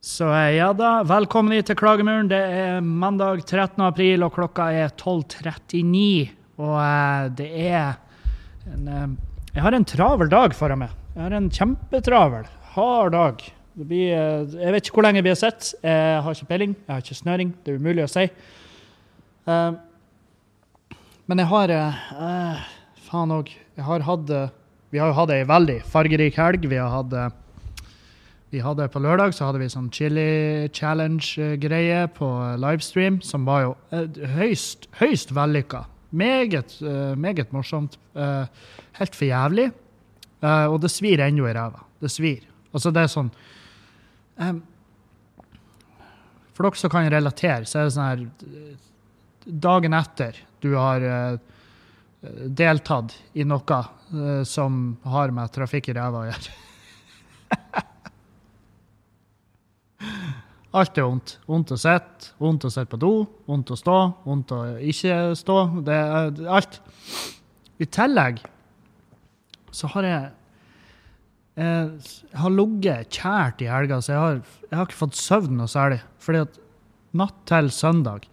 Så eh, ja da, velkommen til Klagemuren. Det er mandag 13. april, og klokka er 12.39. Og eh, det er en eh, Jeg har en travel dag foran meg. Jeg har en kjempetravel, hard dag. Det blir, eh, jeg vet ikke hvor lenge vi har sett. Jeg har ikke peiling, jeg har ikke snøring. Det er umulig å si. Eh, men jeg har eh, eh, Faen òg. Jeg har hatt Vi har jo hatt ei veldig fargerik helg. Vi har hatt vi hadde På lørdag så hadde vi sånn chili challenge-greie på livestream, som var jo eh, høyst, høyst vellykka. Meget, eh, meget morsomt. Eh, helt for jævlig. Og det svir ennå i ræva. Det svir. Altså, det er sånn For dere som kan relatere, så er det sånn her Dagen etter du har deltatt i noe som har med trafikk i ræva å gjøre. Alt er vondt. Vondt å sitte, vondt å sitte på do, vondt å stå, vondt å ikke stå. Det er alt. I tillegg så har jeg Jeg har ligget kjært i helga, så jeg har, jeg har ikke fått søvn noe særlig. Fordi at natt til søndag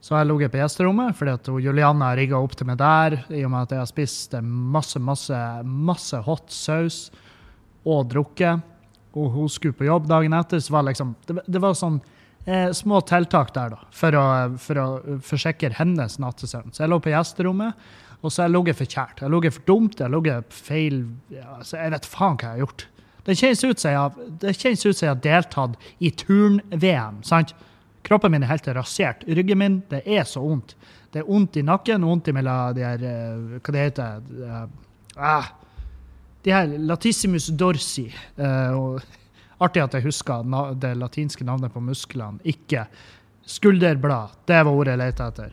så har jeg ligget på gjesterommet fordi at Julianne har rigga opp til meg der, i og med at jeg har spist masse, masse, masse hot saus og drukket og hun skulle på jobb dagen etter, så var liksom Det, det var sånn eh, små tiltak der, da, for å, for å forsikre hennes nattesøvn. Så jeg lå på gjesterommet, og så har jeg ligget for kjært. Jeg har for dumt, jeg har feil altså, Jeg vet faen hva jeg har gjort. Det kjennes ut som jeg har, jeg har deltatt i turn-VM. sant? Kroppen min er helt rasert. Ryggen min, det er så vondt. Det er vondt i nakken, vondt mellom de her eh, Hva det heter det? Ah, de her latissimus dorsi eh, og Artig at jeg husker det latinske navnet på musklene, ikke skulderblad. Det var ordet jeg lette etter.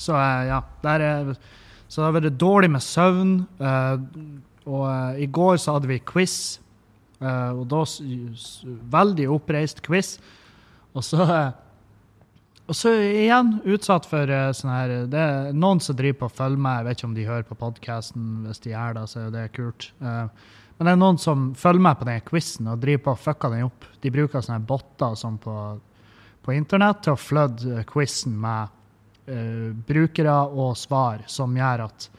Så eh, ja, der er, så det har vært dårlig med søvn. eh, og eh, i går så hadde vi quiz, eh, og da Veldig oppreist quiz. Og så eh, og så igjen utsatt for uh, sånn her Det er noen som driver på og følger med. Jeg vet ikke om de hører på podkasten. Hvis de gjør det, så er det kult. Uh, men det er noen som følger med på den quizen og driver på og fucker den opp. De bruker sånne botter sånn på, på internett til å flødde quizen med uh, brukere og svar, som gjør at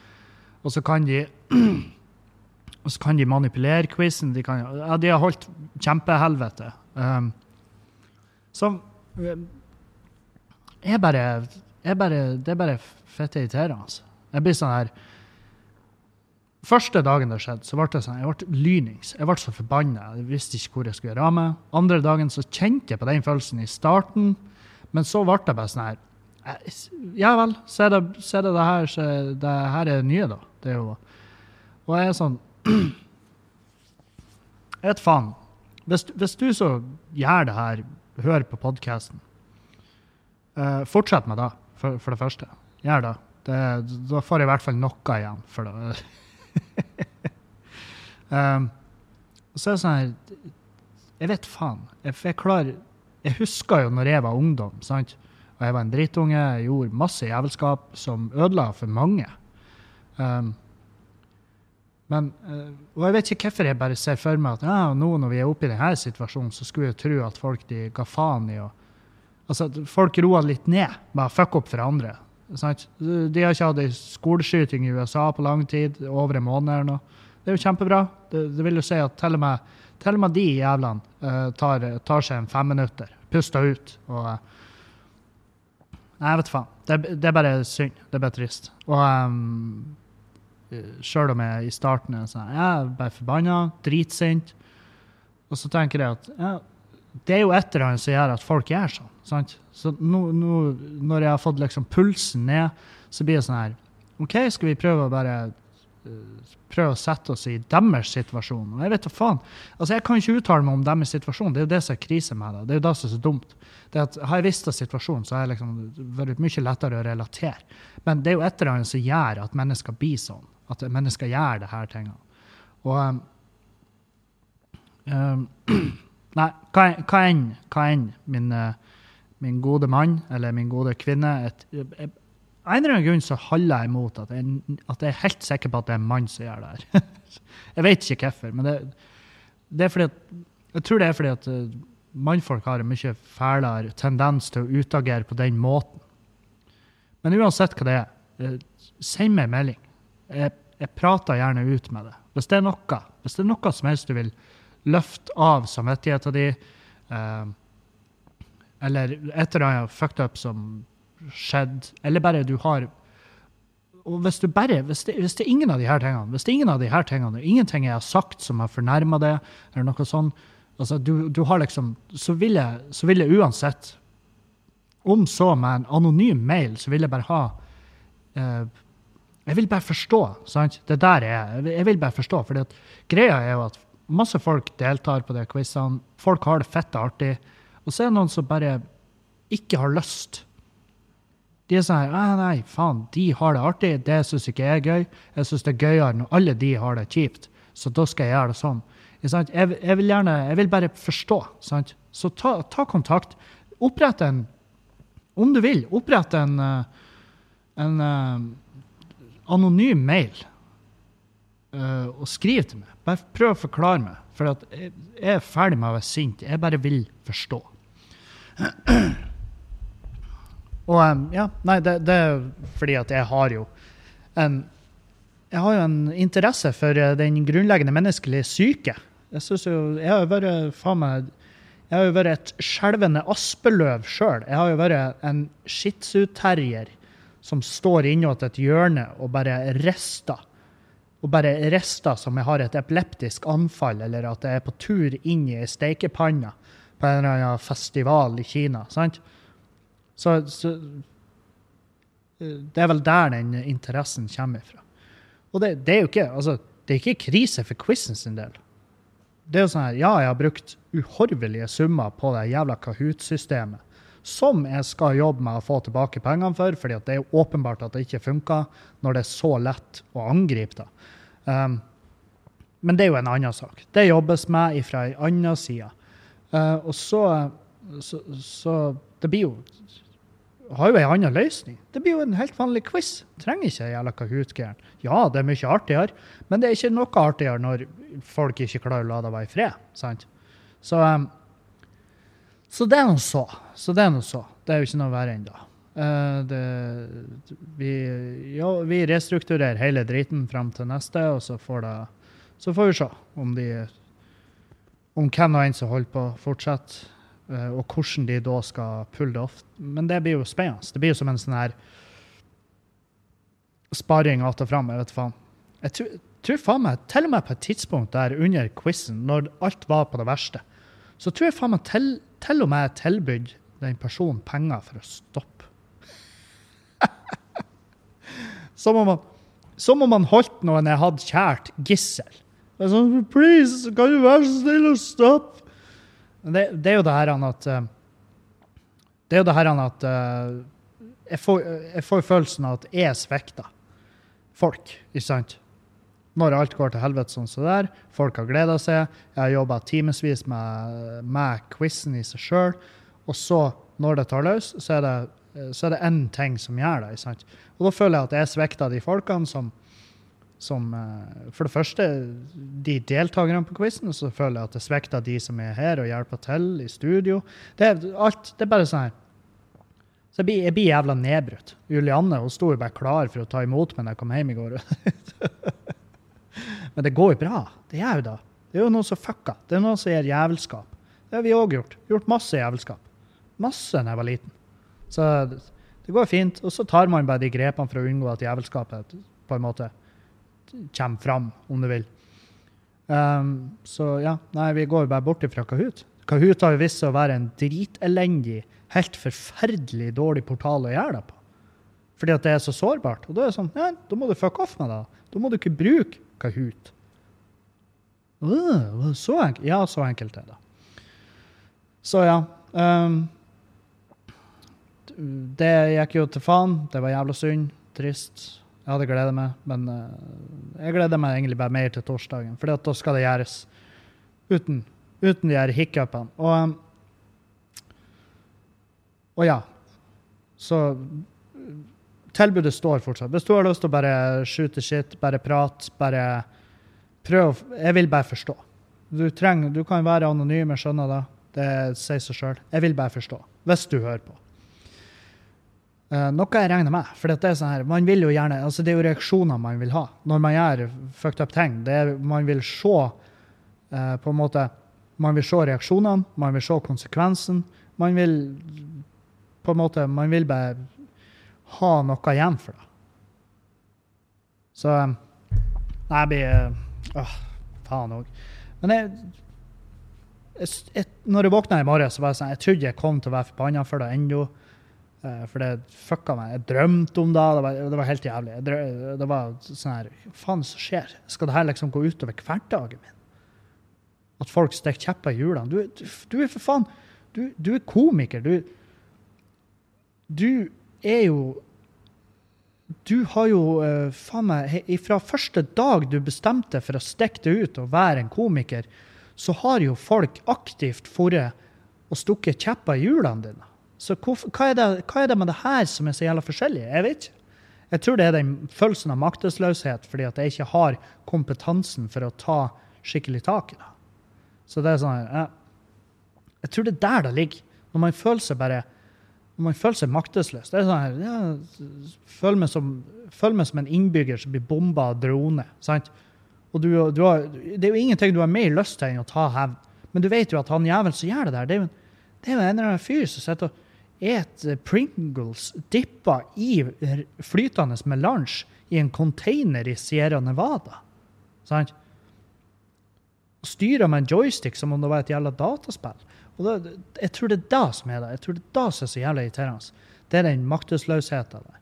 Og så kan de og så kan de manipulere quizen. De, kan, ja, de har holdt kjempehelvete. Um, som eh, er bare, er bare, det er bare fette irriterende. Altså. Jeg blir sånn her Første dagen det skjedde, så ble det sånn, jeg ble lynings. Jeg ble så forbanna. Jeg visste ikke hvor jeg skulle gjøre av meg. Andre dagen så kjente jeg på den følelsen i starten, men så ble det bare sånn her eh, Ja vel, så er det så er det, det her så det her er det nye, da. Det er jo Og jeg er sånn Jeg vet faen. Hvis, hvis du så gjør det her, hører på podkasten Eh, fortsett med det, for, for det første. Gjør det. det. Da får jeg i hvert fall noe igjen for det. um, så er det sånn her Jeg vet faen. Jeg, jeg klar, Jeg husker jo når jeg var ungdom, sant? og jeg var en drittunge, jeg gjorde masse jævelskap som ødela for mange. Um, men, og jeg vet ikke hvorfor jeg bare ser for meg at ja, nå når vi er oppe i denne situasjonen, så skulle jeg tro at folk de ga faen i å Altså, folk roer litt ned med å fucke opp for andre. Sant? De har ikke hatt ei skoleskyting i USA på lang tid, over en måned eller noe. Det er jo kjempebra. Det, det vil jo si at til og med, til og med de jævlene uh, tar, tar seg en femminutter, puster ut og uh, Nei, jeg vet faen. Det, det er bare synd. Det er bare trist. Og um, sjøl om jeg i starten er sånn Jeg er bare forbanna, dritsint. Og så tenker jeg at ja, det er jo et eller annet som gjør at folk gjør sånn. Sant? Så nå, nå, når jeg har fått liksom pulsen ned, så blir det sånn her OK, skal vi prøve å bare eh, prøve å sette oss i deres situasjon? Jeg vet da faen. Altså, jeg kan ikke uttale meg om deres situasjon. Det er jo det som er krise med det. Det er jo det som er så dumt. Det at Har jeg visst situasjonen, så har jeg liksom vært mye lettere å relatere. Men det er jo et eller annet som gjør at mennesker blir sånn. At mennesker gjør det her tingene. Og um, Nei, hva hva enn min, eh, min gode mann eller min gode kvinne et, jeg, Av en eller annen grunn så holder jeg imot at jeg, at jeg er helt sikker på at det er en mann som gjør det her. jeg vet ikke hvorfor, men det, det er fordi at Jeg tror det er fordi at eh, mannfolk har en mye fælere tendens til å utagere på den måten. Men uansett hva det er, eh, send meg en melding. Jeg, jeg prater gjerne ut med det. Hvis det er noe, hvis det er noe som helst du vil løfte av samvittigheten din, eh, eller et eller annet fucked up som skjedde, eller bare du har og hvis, du bare, hvis, det, hvis det er ingen av de her tingene, hvis det er ingen av de her tingene, og ingenting jeg har sagt som har fornærma det, eller noe sånt, altså du, du har liksom, så vil, jeg, så vil jeg uansett Om så med en anonym mail, så vil jeg bare ha eh, Jeg vil bare forstå. sant? Det der er jeg. Jeg vil bare forstå. for greia er jo at masse folk deltar på de quizene. Folk har det fett artig. Og så er det noen som bare ikke har lyst. De er sånn her Nei, faen, de har det artig. Det syns ikke jeg er gøy. Jeg syns det er gøyere når alle de har det kjipt. Så da skal jeg gjøre det sånn. Jeg, jeg, vil gjerne, jeg vil bare forstå. Sant? Så ta, ta kontakt. Opprett en Om du vil, opprett en, eh, en uh, anonym mail. Uh, og skriv til meg. Bare prøv å forklare meg. For jeg, jeg er ferdig med å være sint. Jeg bare vil forstå. Og um, ja, nei, det, det, er fordi at jeg har jo en jeg har jo en interesse for eh, den grunnleggende menneskelige syke. Jeg synes jo, jeg har jo vært faen meg, jeg har jo vært et skjelvende aspeløv sjøl. Jeg har jo vært en shitsu-terrier som står innåt et hjørne og bare rister. Og bare rister som jeg har et epileptisk anfall, eller at jeg er på tur inn i ei steikepanne på en eller annen festival i Kina. sant? Så, så, Det er vel der den interessen kommer fra. Og det, det, er jo ikke, altså, det er ikke krise for quizen sin del. Det er jo sånn her, Ja, jeg har brukt uhorvelige summer på det jævla Kahoot-systemet. Som jeg skal jobbe med å få tilbake pengene for, fordi det er åpenbart at det ikke funker når det er så lett å angripe det. Um, men det er jo en annen sak. Det jobbes med fra en annen side. Uh, og så, så, så Det blir jo har jo ei anna løsning. Det blir jo en helt vanlig quiz. Trenger ikke jævla Kahoot-gæren. Ja, det er mye artigere, men det er ikke noe artigere når folk ikke klarer å la deg være i fred. sant? Så, um, så det er nå så. Så det er nå så. Det er jo ikke noe verre ennå. Uh, vi, ja, vi, restrukturerer hele driten fram til neste, og så får, det, så får vi se om de om hvem og en som holder på fortsatt. uh, og hvordan de da skal pulle det off. Men det blir jo spennende. Det blir jo som en sånn her sparring att og fram. Jeg vet faen. Jeg tror, tror faen meg, til og med på et tidspunkt der under quizen, når alt var på det verste, så tror jeg faen meg til, til og med tilbudt den personen penger for å stoppe. som, om man, som om man holdt noen jeg hadde kjært, gissel. Sånn, Please, kan du være så snill å stoppe? Det, det, er jo det her at eh, Det er jo det her at eh, jeg får, jeg får følelsen av at jeg svikter folk, ikke sant? Når alt går til helvete sånn som så der. Folk har gleda seg. Jeg har jobba timevis med, med quizen i seg sjøl. Og så, når det tar løs, så er det så én ting som gjør det. sant? Og da føler jeg at jeg svikta de folkene som som eh, For det første de deltakerne på quizen, og så føler jeg at jeg svikta de som er her og hjelper til i studio. Det er, alt, det er bare sånn her. Så jeg blir, jeg blir jævla nedbrutt. Julianne hun sto jo bare klar for å ta imot meg når jeg kom hjem i går. Men det går jo bra. Det gjør jo det. Det er jo noen som fucker. Det er noen som gjør jævelskap. Det har vi òg gjort. Gjort masse jævelskap. Masse da jeg var liten. Så det går fint. Og så tar man bare de grepene for å unngå at jævelskapet på en måte kommer fram, om du vil. Um, så ja, nei, vi går jo bare bort fra Kahoot. Kahoot har jo vist seg å være en dritelendig, helt forferdelig dårlig portal å gjøre det på. Fordi at det er så sårbart. Og da er det sånn, ja, da må du fuck off med det. Da må du ikke bruke Kahoot. Uh, så enkelt. Ja, så enkelt er det. Så ja. Um, det gikk jo til faen. Det var jævla synd. Trist. Jeg hadde gleda meg, men uh, jeg gleder meg egentlig bare mer til torsdagen. For da skal det gjøres uten, uten de her hiccupene. Og, um, og ja. Så tilbudet står fortsatt. Hvis du har lyst til å bare skyte shit, bare prate, bare prøv Jeg vil bare forstå. Du, trenger, du kan være anonym, jeg skjønner det. Det sier seg sjøl. Jeg vil bare forstå. Hvis du hører på. Uh, noe jeg regner med. For det er sånn her, man vil jo gjerne, altså det er jo reaksjoner man vil ha når man gjør fucked up ting. Det er, man vil se uh, på en måte, man vil se reaksjonene, man vil se konsekvensen. Man vil på en måte, man vil bare ha noe igjen for det. Så um, Nei, jeg blir Åh, faen òg. Men jeg, jeg, jeg, når jeg våkna i morges, så var jeg sånn, jeg trodde jeg kom til å være forbanna for det ennå. Uh, for det fucka meg. Jeg drømte om det. Det var, det var helt jævlig. Drøm, det var sånn her faen som skjer? Skal det her liksom gå utover hverdagen min? At folk stikker kjepper i hjulene? Du, du, du, er for faen du, du er komiker. Du, du er jo du har jo uh, faen meg Fra første dag du bestemte for å stikke deg ut og være en komiker, så har jo folk aktivt dratt og stukket kjepper i hjulene dine. Så hvorfor, hva, er det, hva, er det, med det her som er så jævla forskjellig? Jeg vet ikke. Jeg tror det er den følelsen av maktesløshet fordi at jeg ikke har kompetansen for å ta skikkelig tak i det. Så det er sånn jeg, jeg tror det er der det ligger. Når man føler seg bare man føler seg maktesløs. Det er sånn ja, føler, meg som, føler meg som en innbygger som blir bomba av drone. sant? Og du, du har, Det er jo ingenting du har mer lyst til enn å ta hevn. Men du vet jo at han jævelen som gjør det der, det er jo, det er jo en eller annen fyr som sitter og et Pringles dippa i flytende melange i en container i Sierra Nevada. Sant? Styrer med en joystick som om det var et jævla dataspill. Og da, jeg tror det er det som er det. Jeg tror det er det som er så jævlig irriterende. Det er den maktesløsheten der.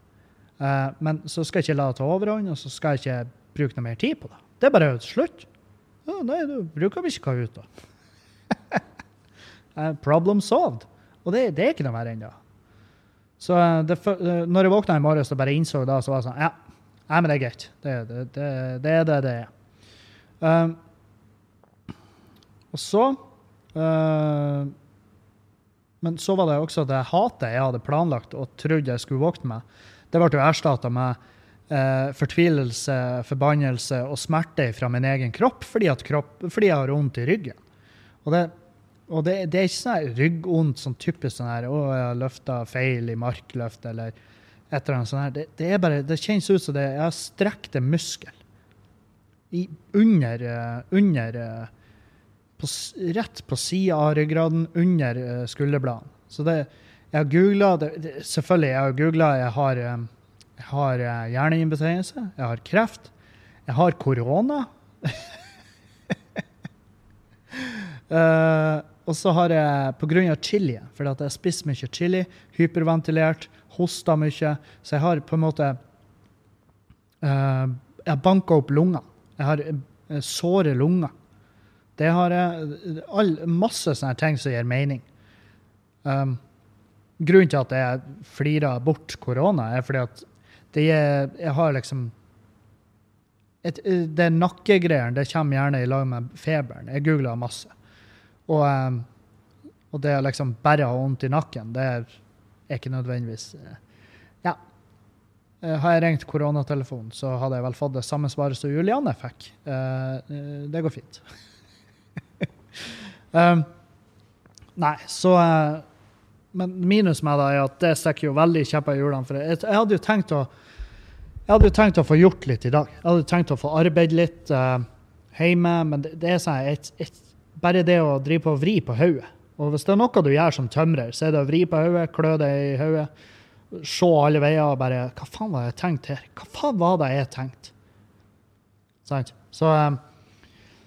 Uh, men så skal jeg ikke la det ta overhånd, og så skal jeg ikke bruke noe mer tid på det. Det er bare slutt. Ja, nei, du bruker vi ikke Kahoot, da. uh, problem solved. Og det, det er ikke noe verre ennå. Så eh, det, når jeg våkna i morges og bare innså det, så var det sånn Ja, ja men det er greit. Det, det, det, det det det er. Um, og så uh, Men så var det også det hatet jeg hadde planlagt og trodde jeg skulle våkne med. Det ble jo erstatta med uh, fortvilelse, forbannelse og smerte fra min egen kropp fordi, kropp, fordi jeg har vondt i ryggen. Og det og det, det, er ikke sånn ryggvondt, sånn typisk sånn her 'Å, jeg har løfta feil i markløft', eller et eller annet sånt. her. Det, det, er bare, det kjennes ut som det, jeg har strekt en muskel I, under, uh, under på, Rett på sida av ryggraden, under uh, skulderbladene. Så det, jeg har googla Selvfølgelig, jeg har googla jeg har, jeg har hjerneinbetennelse. jeg har kreft, jeg har korona. uh, Og så har jeg pga. chili, fordi at jeg spiser mye chili, hyperventilert, hoster mye, så jeg har på en måte uh, Jeg banka opp lunger. Jeg har såre lunger. Det har all, Masse sånne ting som gir mening. Um, grunnen til at jeg flirer bort korona, er fordi at det er, jeg har liksom et, Det nakkegreiene kommer gjerne i lag med feberen. Jeg googler masse. Og, um, og det å liksom bare ha vondt i nakken, det er ikke nødvendigvis Ja. Uh, har jeg ringt koronatelefonen, så hadde jeg vel fått det samme svaret som Julianne fikk. Uh, det går fint. um, nei, så Men minus med det er at det stikker jo veldig kjepper i hjulene. For jeg, jeg, hadde jo tenkt å jeg hadde jo tenkt å få gjort litt i dag. Jeg hadde tenkt å få arbeide litt uh, hjemme, men det, det er sånn et, et, bare det å drive på å vri på hodet. Og hvis det er noe du gjør som tømrer, så er det å vri på hodet, klø deg i hodet, se alle veier og bare Hva faen var det jeg tenkte her? Hva faen var det jeg tenkte? Sant? Så, eh,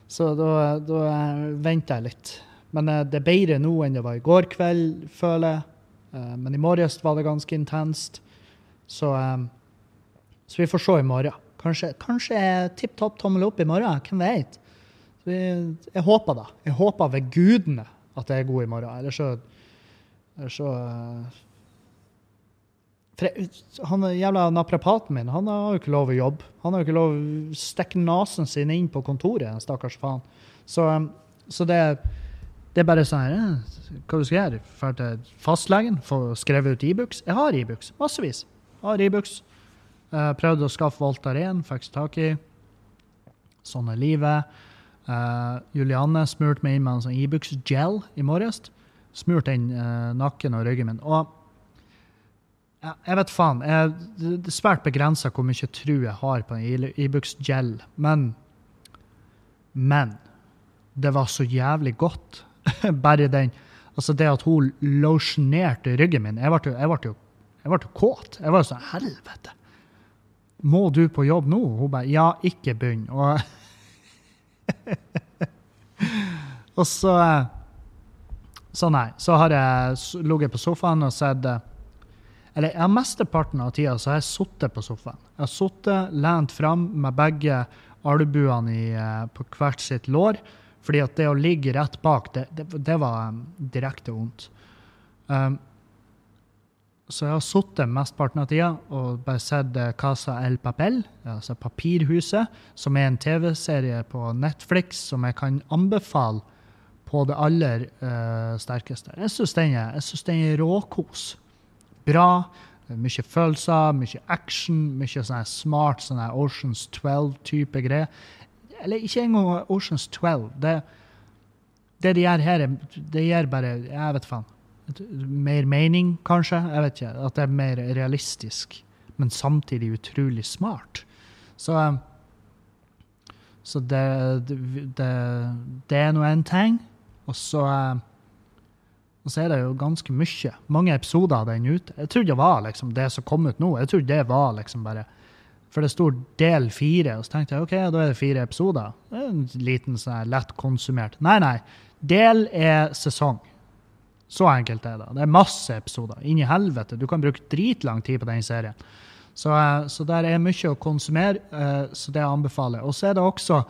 så da, da eh, venter jeg litt. Men eh, det er bedre nå enn det var i går kveld, føler jeg. Men i morges var det ganske intenst. Så, så vi får se i morgen. Kanskje, kanskje tipp topp tommel opp i morgen. Hvem vet? jeg håper da. Jeg håper ved gudene at jeg er god i morgen. Eller så, eller så han jævla naprapaten min han har jo ikke lov å jobbe. Han har jo ikke lov å stikke nesen sin inn på kontoret, stakkars faen. Så, så det, det, er bare sånn her Hva du skal gjøre? Dra til fastlegen, få skrevet ut Ibux? E jeg har Ibux, e massevis. Jeg har Ibux. E prøvde å skaffe Voltaren, fikk tak i. Sånn er livet. Uh, Julianne smurte meg inn med en sånn Ibux-gel i morges. Smurte inn eh, nakken og ryggen min. Og ja, jeg vet faen. Jeg, det er svært begrensa hvor mye tru jeg har på Ibux gel. Men Men det var så jævlig godt. Bare den Altså, det at hun losjonerte ryggen min Jeg ble jeg ble jo, jeg ble kåt. Jeg var jo sånn Helvete! Må du på jobb nå? Hun bare Ja, ikke begynn. Og, og så Så nei. Så har jeg ligget på sofaen og sett Eller jeg har mesteparten av tida så har jeg sittet på sofaen. Jeg har sittet, lent fram med begge albuene i, på hvert sitt lår fordi at det å ligge rett bak, det, det, det var um, direkte vondt. Um, så jeg har sittet mesteparten av tida og bare sett uh, Casa El Papel, altså Papirhuset, som er en TV-serie på Netflix som jeg kan anbefale på det aller uh, sterkeste. Jeg syns den, er råkos. Bra. Mye følelser, mye action, mye sånne smart sånne Oceans 12-type greier. Eller ikke engang Oceans 12. Det, det de gjør her, det gjør bare Jeg vet faen. Mer mening, kanskje. Jeg vet ikke. At det er mer realistisk, men samtidig utrolig smart. Så Så det, det, det er nå én ting. Og så og så er det jo ganske mye. Mange episoder av den ute. Jeg trodde det var liksom det som kom ut nå. Jeg trodde det var liksom bare for det sto del fire, og så tenkte jeg OK, da er det fire episoder. Det er en liten sånn lett konsumert. Nei, nei. Del er sesong. Så enkelt er det. Det er masse episoder. Inn i helvete. Du kan bruke dritlang tid på den serien. Så, eh, så der er mye å konsumere, eh, så det anbefaler jeg. Og så er det også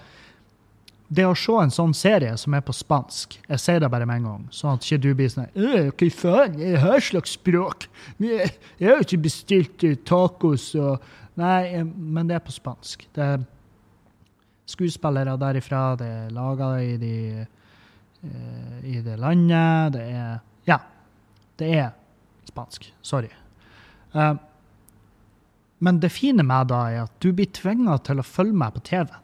det å se en sånn serie som er på spansk Jeg sier det bare med en gang, sånn at ikke du blir sånn Hva faen, hva slags språk? Jeg har jo ikke bestilt tacos og Nei, men det er på spansk. Det er skuespillere derifra, det er laga i, de, uh, i det landet. Det er Ja, det er spansk. Sorry. Men det fine med det er at du blir tvinga til å følge med på TV.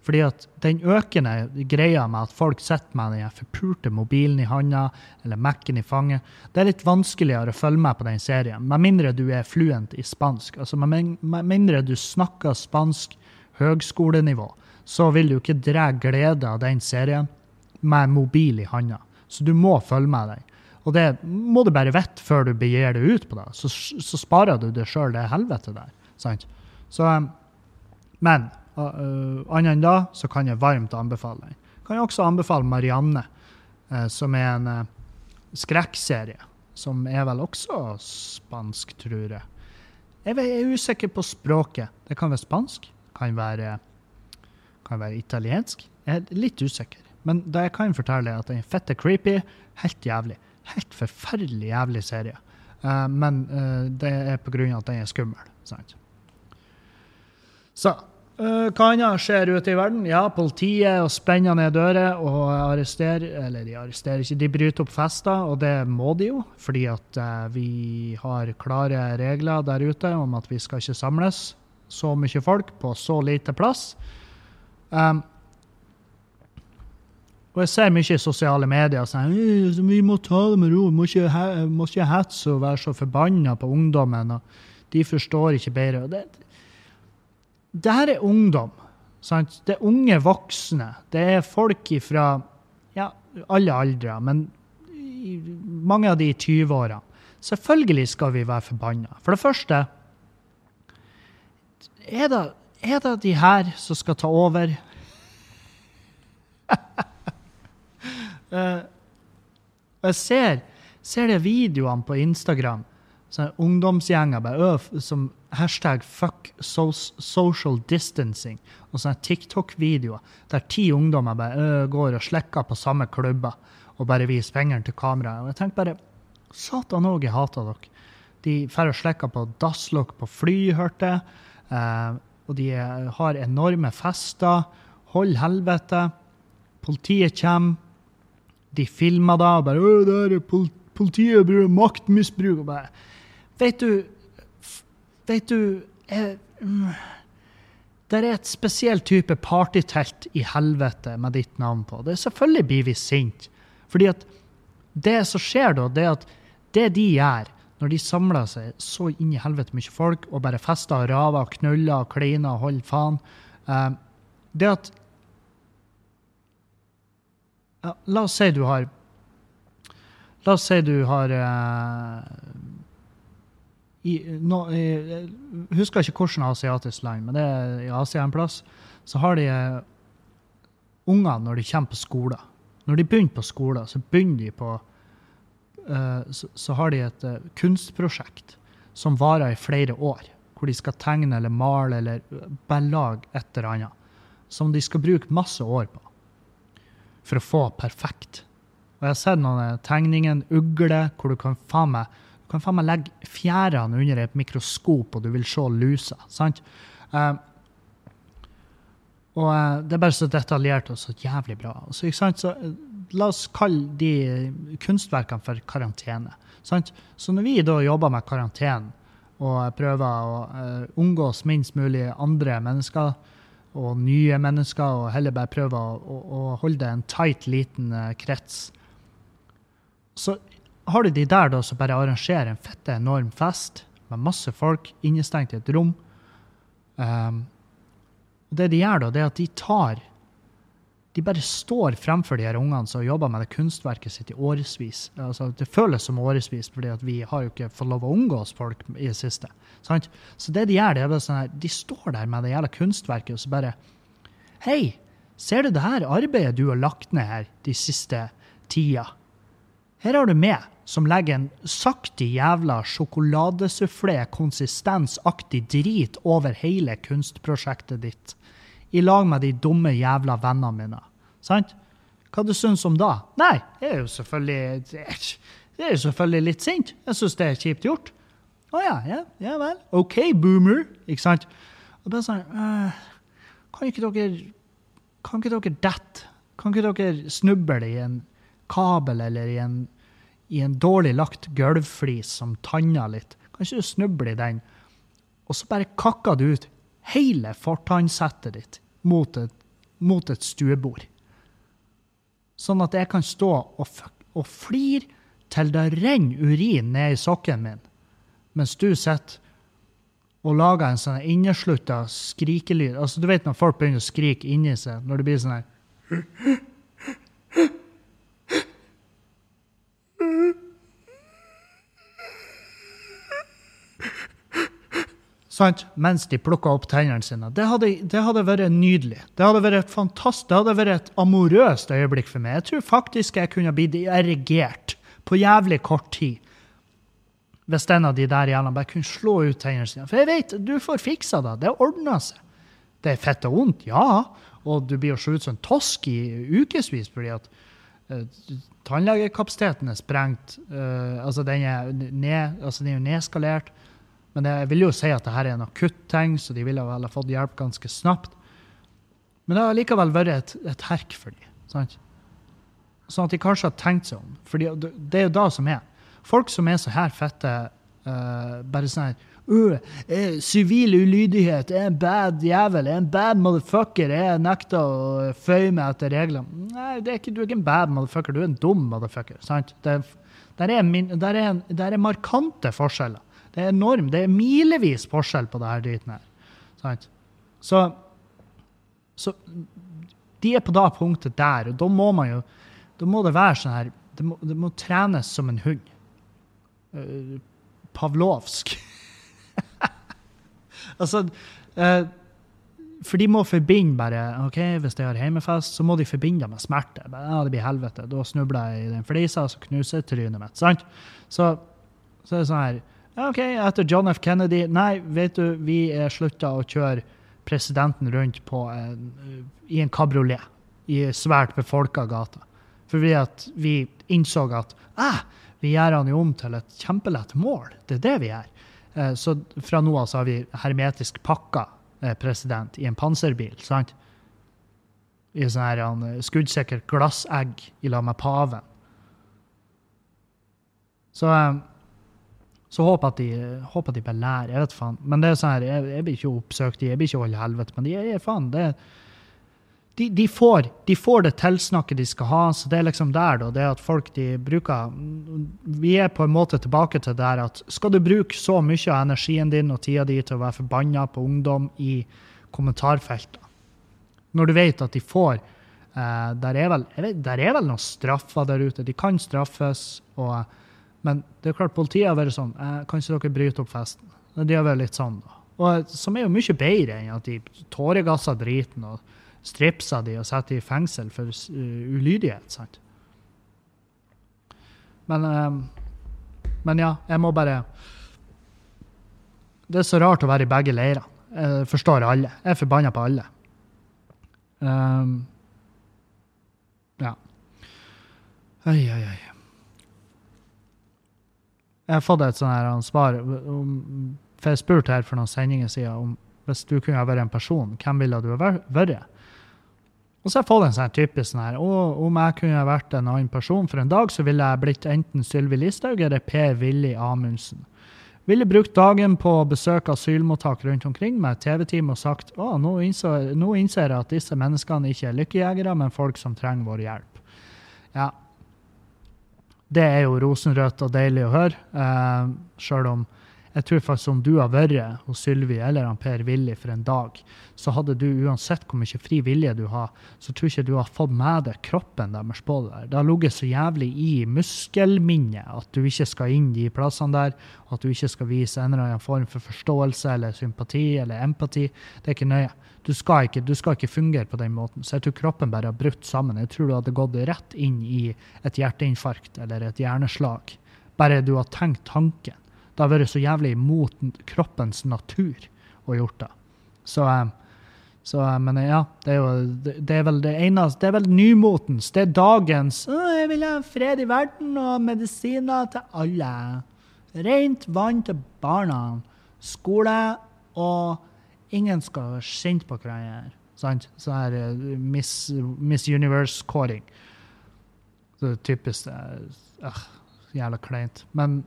Fordi at den økende greia med at folk sitter med den forpulte mobilen i handa eller Mac-en i fanget, det er litt vanskeligere å følge med på den serien, med mindre du er fluent i spansk. Altså med, mindre du snakker spansk høgskolenivå, så vil du ikke dra glede av den serien med mobil i handa. Så du må følge med den. Og det må du bare vite før du begir deg ut på det. Så, så sparer du deg sjøl det helvete der. Sant? Så, men Uh, Annet enn da så kan jeg varmt anbefale den. Kan jeg også anbefale Marianne, uh, som er en uh, skrekkserie. Som er vel også spansk, tror jeg. Jeg er usikker på språket. Det kan være spansk, kan være, kan være italiensk. Jeg er litt usikker. Men det jeg kan fortelle, er at den fette creepy. Helt jævlig. Helt forferdelig jævlig serie. Men det er på grunn av at den er skummel. Sant? Så hva annet skjer ute i verden? Ja, politiet og spenner ned dører og arresterer Eller de arresterer ikke, de bryter opp fester, og det må de jo. Fordi at uh, vi har klare regler der ute om at vi skal ikke samles så mye folk på så lite plass. Um, og jeg ser mye i sosiale medier sånn Vi må ta det med ro. Må ikke, må ikke hetse og være så forbanna på ungdommen. og De forstår ikke bedre. og det det her er ungdom. Sant? Det er unge voksne. Det er folk fra ja, alle aldre, men mange av de i 20-åra. Selvfølgelig skal vi være forbanna. For det første er det, er det de her som skal ta over? uh, jeg ser, ser det videoene på Instagram. Sånne ungdomsgjenger bare, som hashtag fuck social distancing og sånne TikTok-videoer der ti ungdommer bare går og slikker på samme klubber og bare viser fingeren til kameraet. Og jeg tenker bare Satan òg, jeg hater dere. De drar og slikker på dasslokk på fly, hørte jeg. Eh, og de har enorme fester. Hold helvete. Politiet kommer. De filmer da og bare 'Å, der er politiet bruker maktmisbruk.' og bare Vet du Vet du jeg, mm, Det er et spesielt type partytelt i helvete med ditt navn på. Det er Selvfølgelig blir vi sinte. Fordi at det som skjer da, det er at det de gjør når de samler seg så inn i helvete mye folk og bare fester og raver knuller og kleiner og holder faen, eh, det at ja, La oss si du har La oss si du har eh, i, no, jeg husker ikke hvilket asiatisk land, men det er i Asia en plass. Så har de eh, unger når de kommer på skolen. Når de begynner på skolen, så begynner de på eh, så, så, har de et uh, kunstprosjekt som varer i flere år. Hvor de skal tegne eller male eller bare lage et eller annet. Som de skal bruke masse år på. For å få perfekt. Og jeg har sett noen tegninger, ugle, hvor du kan faen meg du kan faen meg legge fjærene under et mikroskop, og du vil se lusa. sant? Uh, og uh, det er bare så detaljert og så jævlig bra. Så, ikke sant? Så, uh, la oss kalle de kunstverkene for karantene. Sant? Så når vi da jobber med karantene og prøver å omgås minst mulig andre mennesker og nye mennesker, og heller bare prøver å, å, å holde en tight, liten krets, så har du de der da som bare arrangerer en fette enorm fest med masse folk innestengt i et rom. Um, det de gjør da, det er at de tar De bare står fremfor de her ungene som jobber med det kunstverket sitt i årevis. Altså, det føles som årevis, fordi vi har jo ikke fått lov å omgås folk i det siste. Sant? Så det de gjør, det er bare sånn her, de står der med det jævla kunstverket og så bare Hei, ser du det her arbeidet du har lagt ned her de siste tida? Her har du meg som legger en sakte jævla sjokoladesufflé, konsistensaktig drit over hele kunstprosjektet ditt. I lag med de dumme jævla vennene mine. Sant? Hva du syns om da? Nei, jeg er jo selvfølgelig Jeg er jo selvfølgelig litt sint. Jeg syns det er kjipt gjort. Å ja, ja, ja vel. OK, boomer. Ikke sant? Og bare sånn uh, Kan ikke dere Kan ikke dere dette? Kan ikke dere snuble i en kabel eller i en, i en dårlig lagt gulvflis som tanner litt. Kanskje du snubler i den, og så bare kakker du ut hele fortannsettet ditt mot et, mot et stuebord. Sånn at jeg kan stå og, og flire til det renner urin ned i sokken min, mens du sitter og lager en sånn inneslutta skrikelyd. Altså, du vet når folk begynner å skrike inni seg, når det blir sånn her sant? mens de plukka opp tennene sine. Det hadde, det hadde, vært nydelig. Det hadde vært et fantastisk, det hadde vært et amorøst øyeblikk for meg. Jeg tror faktisk jeg kunne blitt erigert på jævlig kort tid. Hvis en av de der jævlene bare kunne slå ut tennene sine. For jeg vet, du får fiksa det. Det ordner seg. Det er fett og vondt, ja. Og du blir jo så ut som en tosk i ukevis fordi at uh, tannlegekapasiteten er sprengt. Uh, altså, den er, ned, altså, den er nedskalert. Men jeg vil jo si at dette er en akutt ting, så de ville vel ha fått hjelp ganske snapt. Men det har likevel vært et, et herk for dem. Sant? Sånn at de kanskje har tenkt seg om. For det er jo da som er. Folk som er så her fette, uh, bare sånn her Sivil ulydighet er en bad jævel, er en bad motherfucker. Jeg nekter å føye meg etter reglene. Nei, er ikke, du er ikke en bad motherfucker, du er en dum motherfucker. sant? Det, der, er min, der, er, der er markante forskjeller. Det er enormt. Det er milevis forskjell på det her driten her. Så, så de er på da punktet der, og da må man jo Da må det være sånn her Det må, det må trenes som en hund. Uh, pavlovsk. altså uh, For de må forbinde bare ok, Hvis de har hjemmefest, så må de forbinde det med smerte. ja, det blir helvete. Da snubler jeg i den flisa, og så knuser trynet mitt. sant? Så, så er det sånn her OK, etter John F. Kennedy Nei, vet du, vi er slutta å kjøre presidenten rundt en, i en kabriolet i svært befolka gata. Fordi at vi innså at ah, vi gjør han jo om til et kjempelett mål. Det er det vi gjør. Eh, så fra nå av så har vi hermetisk pakka eh, president i en panserbil. sant? I sånn eh, skuddsikkert glassegg i lag med paven. Så så håper at de, håper at de bare lærer. Jeg vet faen. Men det er sånn her, jeg, jeg blir ikke oppsøkt, jeg blir ikke holdt helvete. Men de er faen det, de, de, får, de, får, det tilsnakket de skal ha. Så det er liksom der, da. Det at folk de bruker Vi er på en måte tilbake til der at skal du bruke så mye av energien din og tida di til å være forbanna på ungdom i kommentarfeltene, når du vet at de får eh, der, er vel, vet, der er vel noen straffer der ute. De kan straffes. Og, men det er klart politiet har vært sånn eh, Kan ikke dere bryte opp festen? De har vært litt sånn, da. Og, som er jo mye bedre enn at de tåregasser driten og stripser de og setter de i fengsel for uh, ulydighet. sant? Men, um, men ja, jeg må bare Det er så rart å være i begge leirer. Jeg forstår alle. Jeg er forbanna på alle. Um, ja. Oi, oi, oi. Jeg har fått et sånt her svar For jeg spurte her for noen sendinger siden om hvis du kunne vært en person, hvem ville du vært? Og så har jeg fått en sånn typisk sånn her Om jeg kunne vært en annen person for en dag, så ville jeg blitt enten Sylvi Listhaug eller Per-Willy Amundsen. Ville brukt dagen på å besøke asylmottak rundt omkring med TV-team og sagt å, nå innser, nå innser jeg at disse menneskene ikke er lykkejegere, men folk som trenger vår hjelp. Ja, det er jo rosenrødt og deilig å høre, eh, sjøl om jeg tror faktisk om du har vært hos Sylvi eller han Per Willy for en dag, så hadde du uansett hvor mye fri vilje du har, så tror ikke du har fått med deg kroppen deres på det der. Det har ligget så jævlig i muskelminnet at du ikke skal inn de plassene der, at du ikke skal vise en eller annen form for forståelse eller sympati eller empati. Det er ikke nøye. Du skal ikke, du skal ikke fungere på den måten. Så jeg tror kroppen bare har brutt sammen. Jeg tror du hadde gått rett inn i et hjerteinfarkt eller et hjerneslag. Bare du har tenkt tanken. Det har vært så jævlig imot kroppens natur å gjort det. Så, eh, så eh, Men ja, det er jo det er vel det eneste Det er vel nymotens. Det er dagens å, 'Jeg vil ha fred i verden og medisiner til alle'. Rent vann til barna. Skole og ingen skal være sint på hverandre. Sant? Sånn her eh, Miss, Miss Universe-kåring. Det typisk det. Uh, jævla kleint. Men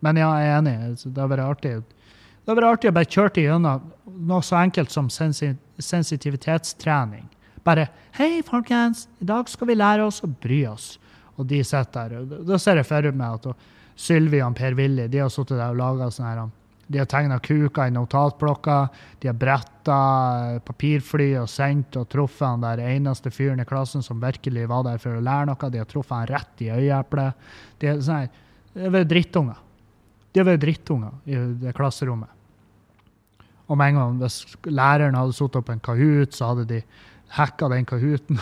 men ja, jeg er enig. Det har vært artig. Det har vært artig å bare kjøre gjennom noe så enkelt som sensitivitetstrening. Bare 'Hei, folkens, i dag skal vi lære oss å bry oss.' Og de sitter der. Da ser jeg for meg at Sylvi og Per-Willy de har sittet der og laga sånn her De har tegna kuker i notatblokka, de har bretta papirfly og sendt og truffet han der eneste fyren i klassen som virkelig var der for å lære noe. De har truffet han rett i øyeeplet. De har vært er drittunger. De har vært drittunger i det klasserommet. Og med en gang hvis læreren hadde sittet på en Kahoot, så hadde de hacka den Kahooten.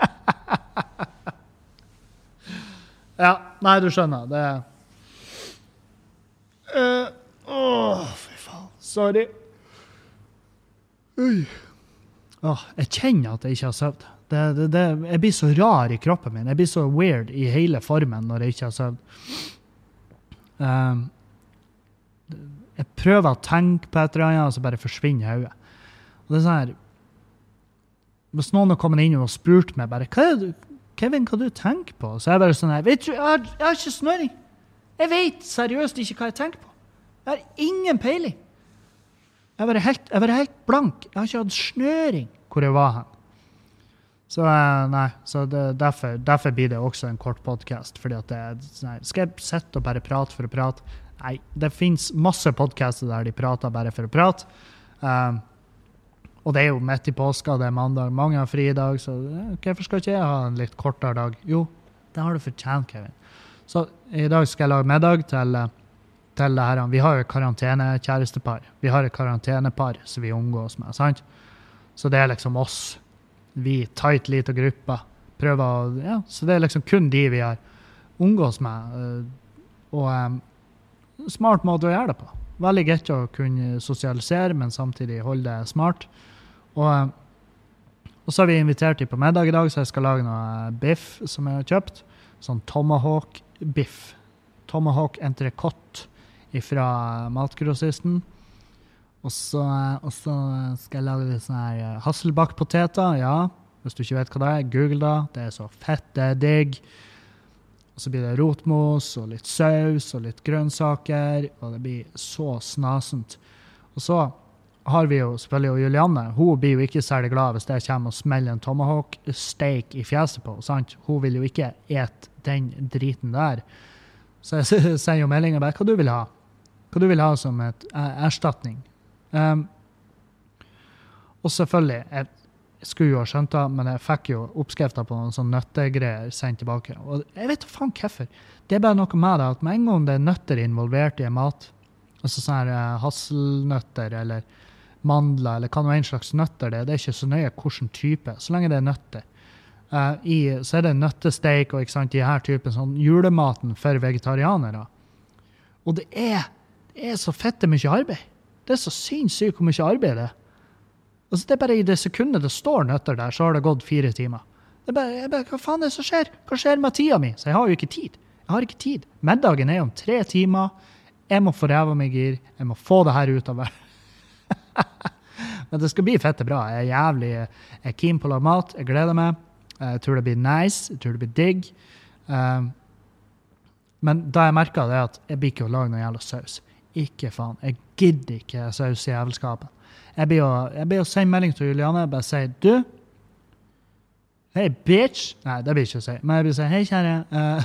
ja, nei, du skjønner. Det uh, oh, fy faen. Sorry. Oi. Åh, jeg kjenner at jeg ikke har sovet. Det, det, det, jeg blir så rar i kroppen min. Jeg blir så weird i hele formen når jeg ikke har sovet. Um, jeg prøver å tenke på et eller annet, og så bare forsvinner hodet. Og det er sånn her Hvis noen har kommet inn og spurt meg bare hva er det, Kevin, hva du tenker på? Så er jeg bare sånn her Vet du, jeg har, jeg har ikke snøring. Jeg vet seriøst ikke hva jeg tenker på. Jeg har ingen peiling. Jeg vært helt, helt, blank. Jeg har ikke hatt snøring hvor jeg var hen. Så eh, nei, så det, derfor, derfor, blir det også en kort podkast. Sånn skal jeg sitte og bare prate for å prate? Nei, det fins masse podkaster der de prater bare for å prate. Um, og det er jo midt i påska, det er mandag, mange har dag, så eh, hvorfor skal ikke jeg ha en litt kortere dag? Jo, det har du fortjent, Kevin. Så i dag skal jeg lage middag til, til det her. Vi har jo karantenekjærestepar. Vi har et karantenepar som vi omgås med. sant? Så det er liksom oss vi tight lita gruppe prøver å ja, Så det er liksom kun de vi har omgås med. Eh, og um, smart måte å gjøre det på. Veldig greit å kunne sosialisere, men samtidig holde det smart. Og, um, og så har vi invitert dem på middag i dag, så jeg skal lage noe biff som jeg har kjøpt. Sånn tomahawk-biff. Tomahawk entrecôte fra matgrossisten. Og så, skal jeg lage sånne her hasselbakkpoteter. Ja, hvis du ikke vet hva det er, google det. Det er så fett, det er digg. Og så blir det rotmos og litt saus og litt grønnsaker, og det blir så snasent. Og så har vi jo selvfølgelig og Julianne. Hun blir jo ikke særlig glad hvis jeg kommer og smeller en tomahawk steak i fjeset på henne. Hun vil jo ikke ete den driten der. Så jeg sender jo meldinga bare hva du vil ha. Hva du vil ha som et eh, erstatning. Um, og selvfølgelig, jeg skulle jo ha skjønt det, men jeg fikk jo oppskrifta på noen sånne nøttegreier sendt tilbake. Og jeg vet da faen hvorfor. Det er bare noe med det at med en gang det er nøtter involvert i en mat, altså sånne her hasselnøtter eller mandler eller hva nå en slags nøtter det er, det er ikke så nøye hvilken type, så lenge det er nøtter. Uh, i, så er det nøttesteik og ikke sant, de her typen sånn julematen for vegetarianere. Og det er, er så fette mye arbeid. Det er så sinnssykt hvor mye arbeid det er. Altså, det er bare i det sekundet det står nøtter der, så har det gått fire timer. Det er bare, bare, Hva faen er det som skjer? Hva skjer med tida mi? Så jeg har jo ikke tid. Jeg har ikke tid. Middagen er om tre timer. Jeg må få ræva meg i gir. Jeg må få det her ut av meg. Men det skal bli fette bra. Jeg er jævlig jeg er keen på å lage mat. Jeg gleder meg. Jeg tror det blir nice. Jeg tror det blir digg. Um, men da jeg merka det, at jeg blir ikke å lage noe jævla saus. Ikke faen. Jeg gidder ikke saus i jævelskapet. Jeg blir å, sende melding til Juliane bare si du Hei, bitch. Nei, det blir ikke å si. Men jeg blir å si hei, kjære. Uh,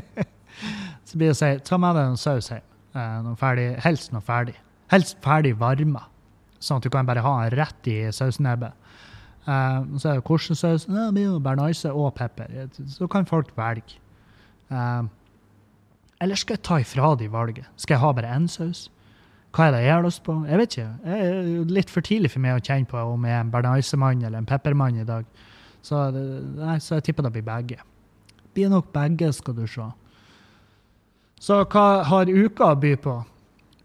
så blir det å si ta med deg noe saus hjem. Ferdig, helst noe ferdig. Helst ferdig varma, sånn at du kan bare ha den rett i sausnebbet. Uh, så er det hvordan saus. Det blir bearnese og pepper. Så kan folk velge. Uh, eller skal jeg ta ifra de valget? Skal jeg ha bare én saus? Hva er det jeg har lyst på? Jeg vet ikke. Det er litt for tidlig for meg å kjenne på om jeg er en bernaisemann eller en peppermann i dag. Så, nei, så jeg tipper det blir begge. Det blir nok begge, skal du se. Så hva har uka å by på?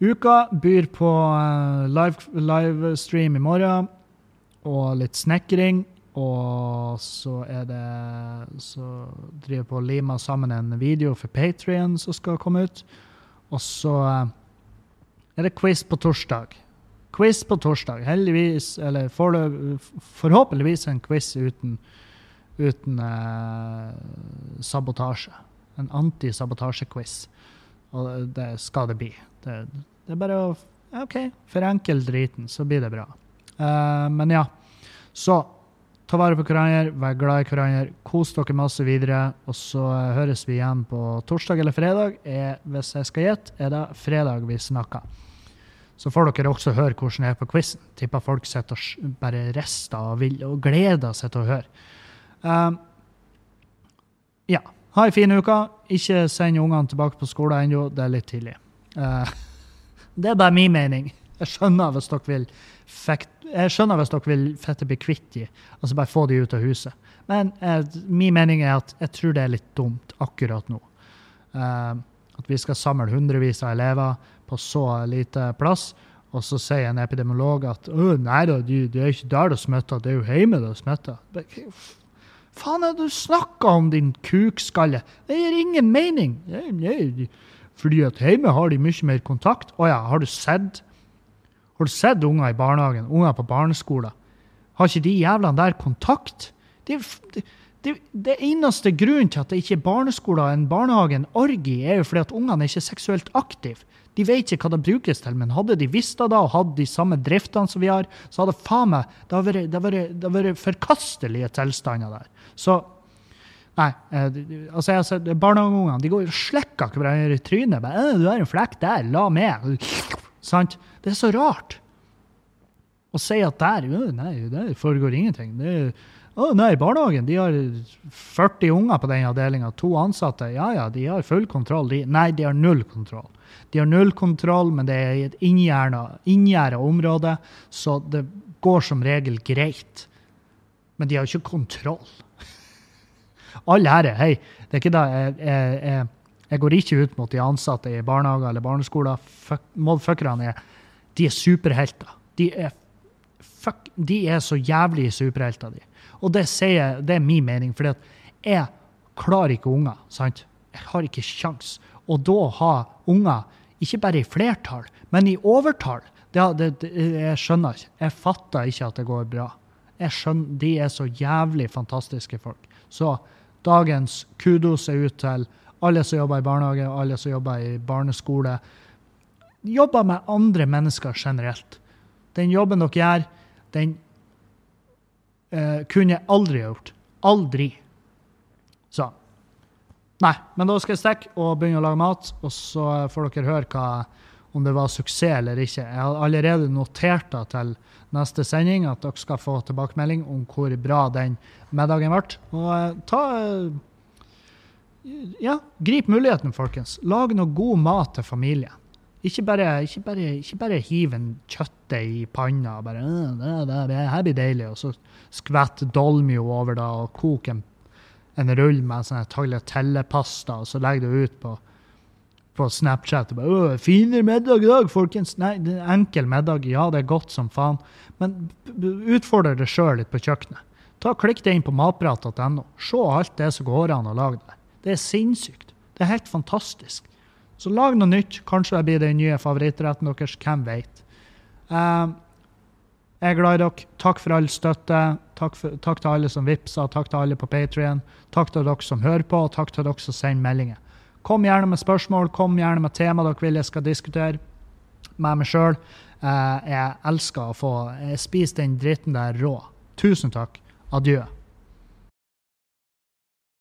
Uka byr på uh, livestream live i morgen og litt snekring. Og så er det Så driver jeg på og limer sammen en video for Patrion som skal komme ut. Og så uh, er det quiz på torsdag. Quiz på torsdag. Heldigvis, eller for, forhåpentligvis en quiz uten, uten eh, sabotasje. En antisabotasjequiz. Og det skal det bli. Det, det, er bare å OK, forenkel driten, så blir det bra. Uh, men ja. Så ta vare på hverandre, vær glad i hverandre, kos dere masse videre. Og så høres vi igjen på torsdag eller fredag. Er, hvis jeg skal gjette, er det fredag vi snakker. Så får dere også høre hvordan det er på quizen. Tipper folk sitter og bare rister og, vil, og gleder seg til å høre. Um, ja. Ha ei en fin uke. Ikke send ungene tilbake på skolen ennå. Det er litt tidlig. Uh, det er bare min mening. Jeg skjønner hvis dere vil fekt, jeg skjønner hvis dere vil fette bli kvitt de, altså bare få de ut av huset. Men uh, min mening er at jeg tror det er litt dumt akkurat nå. Uh, at vi skal samle hundrevis av elever på så lite plass. Og så sier en epidemiolog at nei da, det er ikke der det smitter, det er jo hjemme det smitter. Faen er det du snakker om, din kukskalle? Det gir ingen mening. Nei, nei. Fordi at hjemme har de mye mer kontakt. Å ja, har du sett Har du sett unger i barnehagen, unger på barneskolen? Har ikke de jævlene der kontakt? Det, det, det, det, eneste grunnen til at det ikke er barneskoler enn barnehagen orgi, er jo fordi at ungene er ikke seksuelt aktive. De vet ikke hva det brukes til, men hadde de visst det da og hadde de samme driftene som vi har, så hadde faen meg det hadde vært, forkastelige tilstander der. Så Nei. Eh, altså, sett Barnehageungene går og slikker hverandre i trynet. Bare, 'Du har en flekk der. La med.' Sant? Det er så rart. Å si at der Nei, der foregår ingenting. Det er å nei, barnehagen de har 40 unger på den avdelinga, to ansatte. Ja ja, de har full kontroll. De, nei, de har null kontroll. De har null kontroll, men det er i et inngjerda område, så det går som regel greit. Men de har ikke kontroll. Alle ære, Hei, det er ikke det. Jeg, jeg, jeg, jeg, går ikke ut mot de ansatte i barnehager eller barneskoler. Motherfuckerne er De er superhelter. De er, fuck, de er så jævlig superhelter, de. Og det, sier, det er min mening, for jeg klarer ikke unger. sant? Jeg har ikke kjangs. Og da ha unger, ikke bare i flertall, men i overtall, det, det, det, jeg skjønner ikke. Jeg fatter ikke at det går bra. Jeg skjønner, De er så jævlig fantastiske folk. Så dagens kudos er ut til alle som jobber i barnehage, alle som jobber i barneskole. Jobber med andre mennesker generelt. Den jobben dere gjør, den eh, kunne jeg aldri gjort. Aldri. Så. Nei, men da skal jeg stikke og begynne å lage mat, og så får dere høre hva, om det var suksess eller ikke. Jeg har allerede notert da til neste sending, at dere skal få tilbakemelding om hvor bra den middagen ble. Og eh, ta Ja, grip muligheten, folkens. Lag noe god mat til familien. Ikke bare, ikke bare, ikke bare hiv en kjøttet i panna og bare «Øh, det, det, det her blir deilig, og så skvett dolmio over det og kok en, en rull med sånn tagliatellepasta, og så legger du ut på, på Snapchat og bare «Å, 'Finere middag i dag, folkens.' Nei, det er enkel middag. Ja, det er godt som faen. Men utfordre deg sjøl litt på kjøkkenet. Ta Klikk deg inn på matprat.no. Se alt det som går an å lage der. Det er sinnssykt. Det er helt fantastisk. Så lag noe nytt. Kanskje det blir den nye favorittretten deres. Hvem vet. Um, jeg er glad i dere. Takk for all støtte. Takk, for, takk til alle som vippser. Takk til alle på Patrion. Takk til dere som hører på, og takk til dere som sender meldinger. Kom gjerne med spørsmål. Kom gjerne med tema dere vil jeg skal diskutere med meg sjøl. jeg elsker å få Jeg spiser den dritten der rå. Tusen takk. Adjø.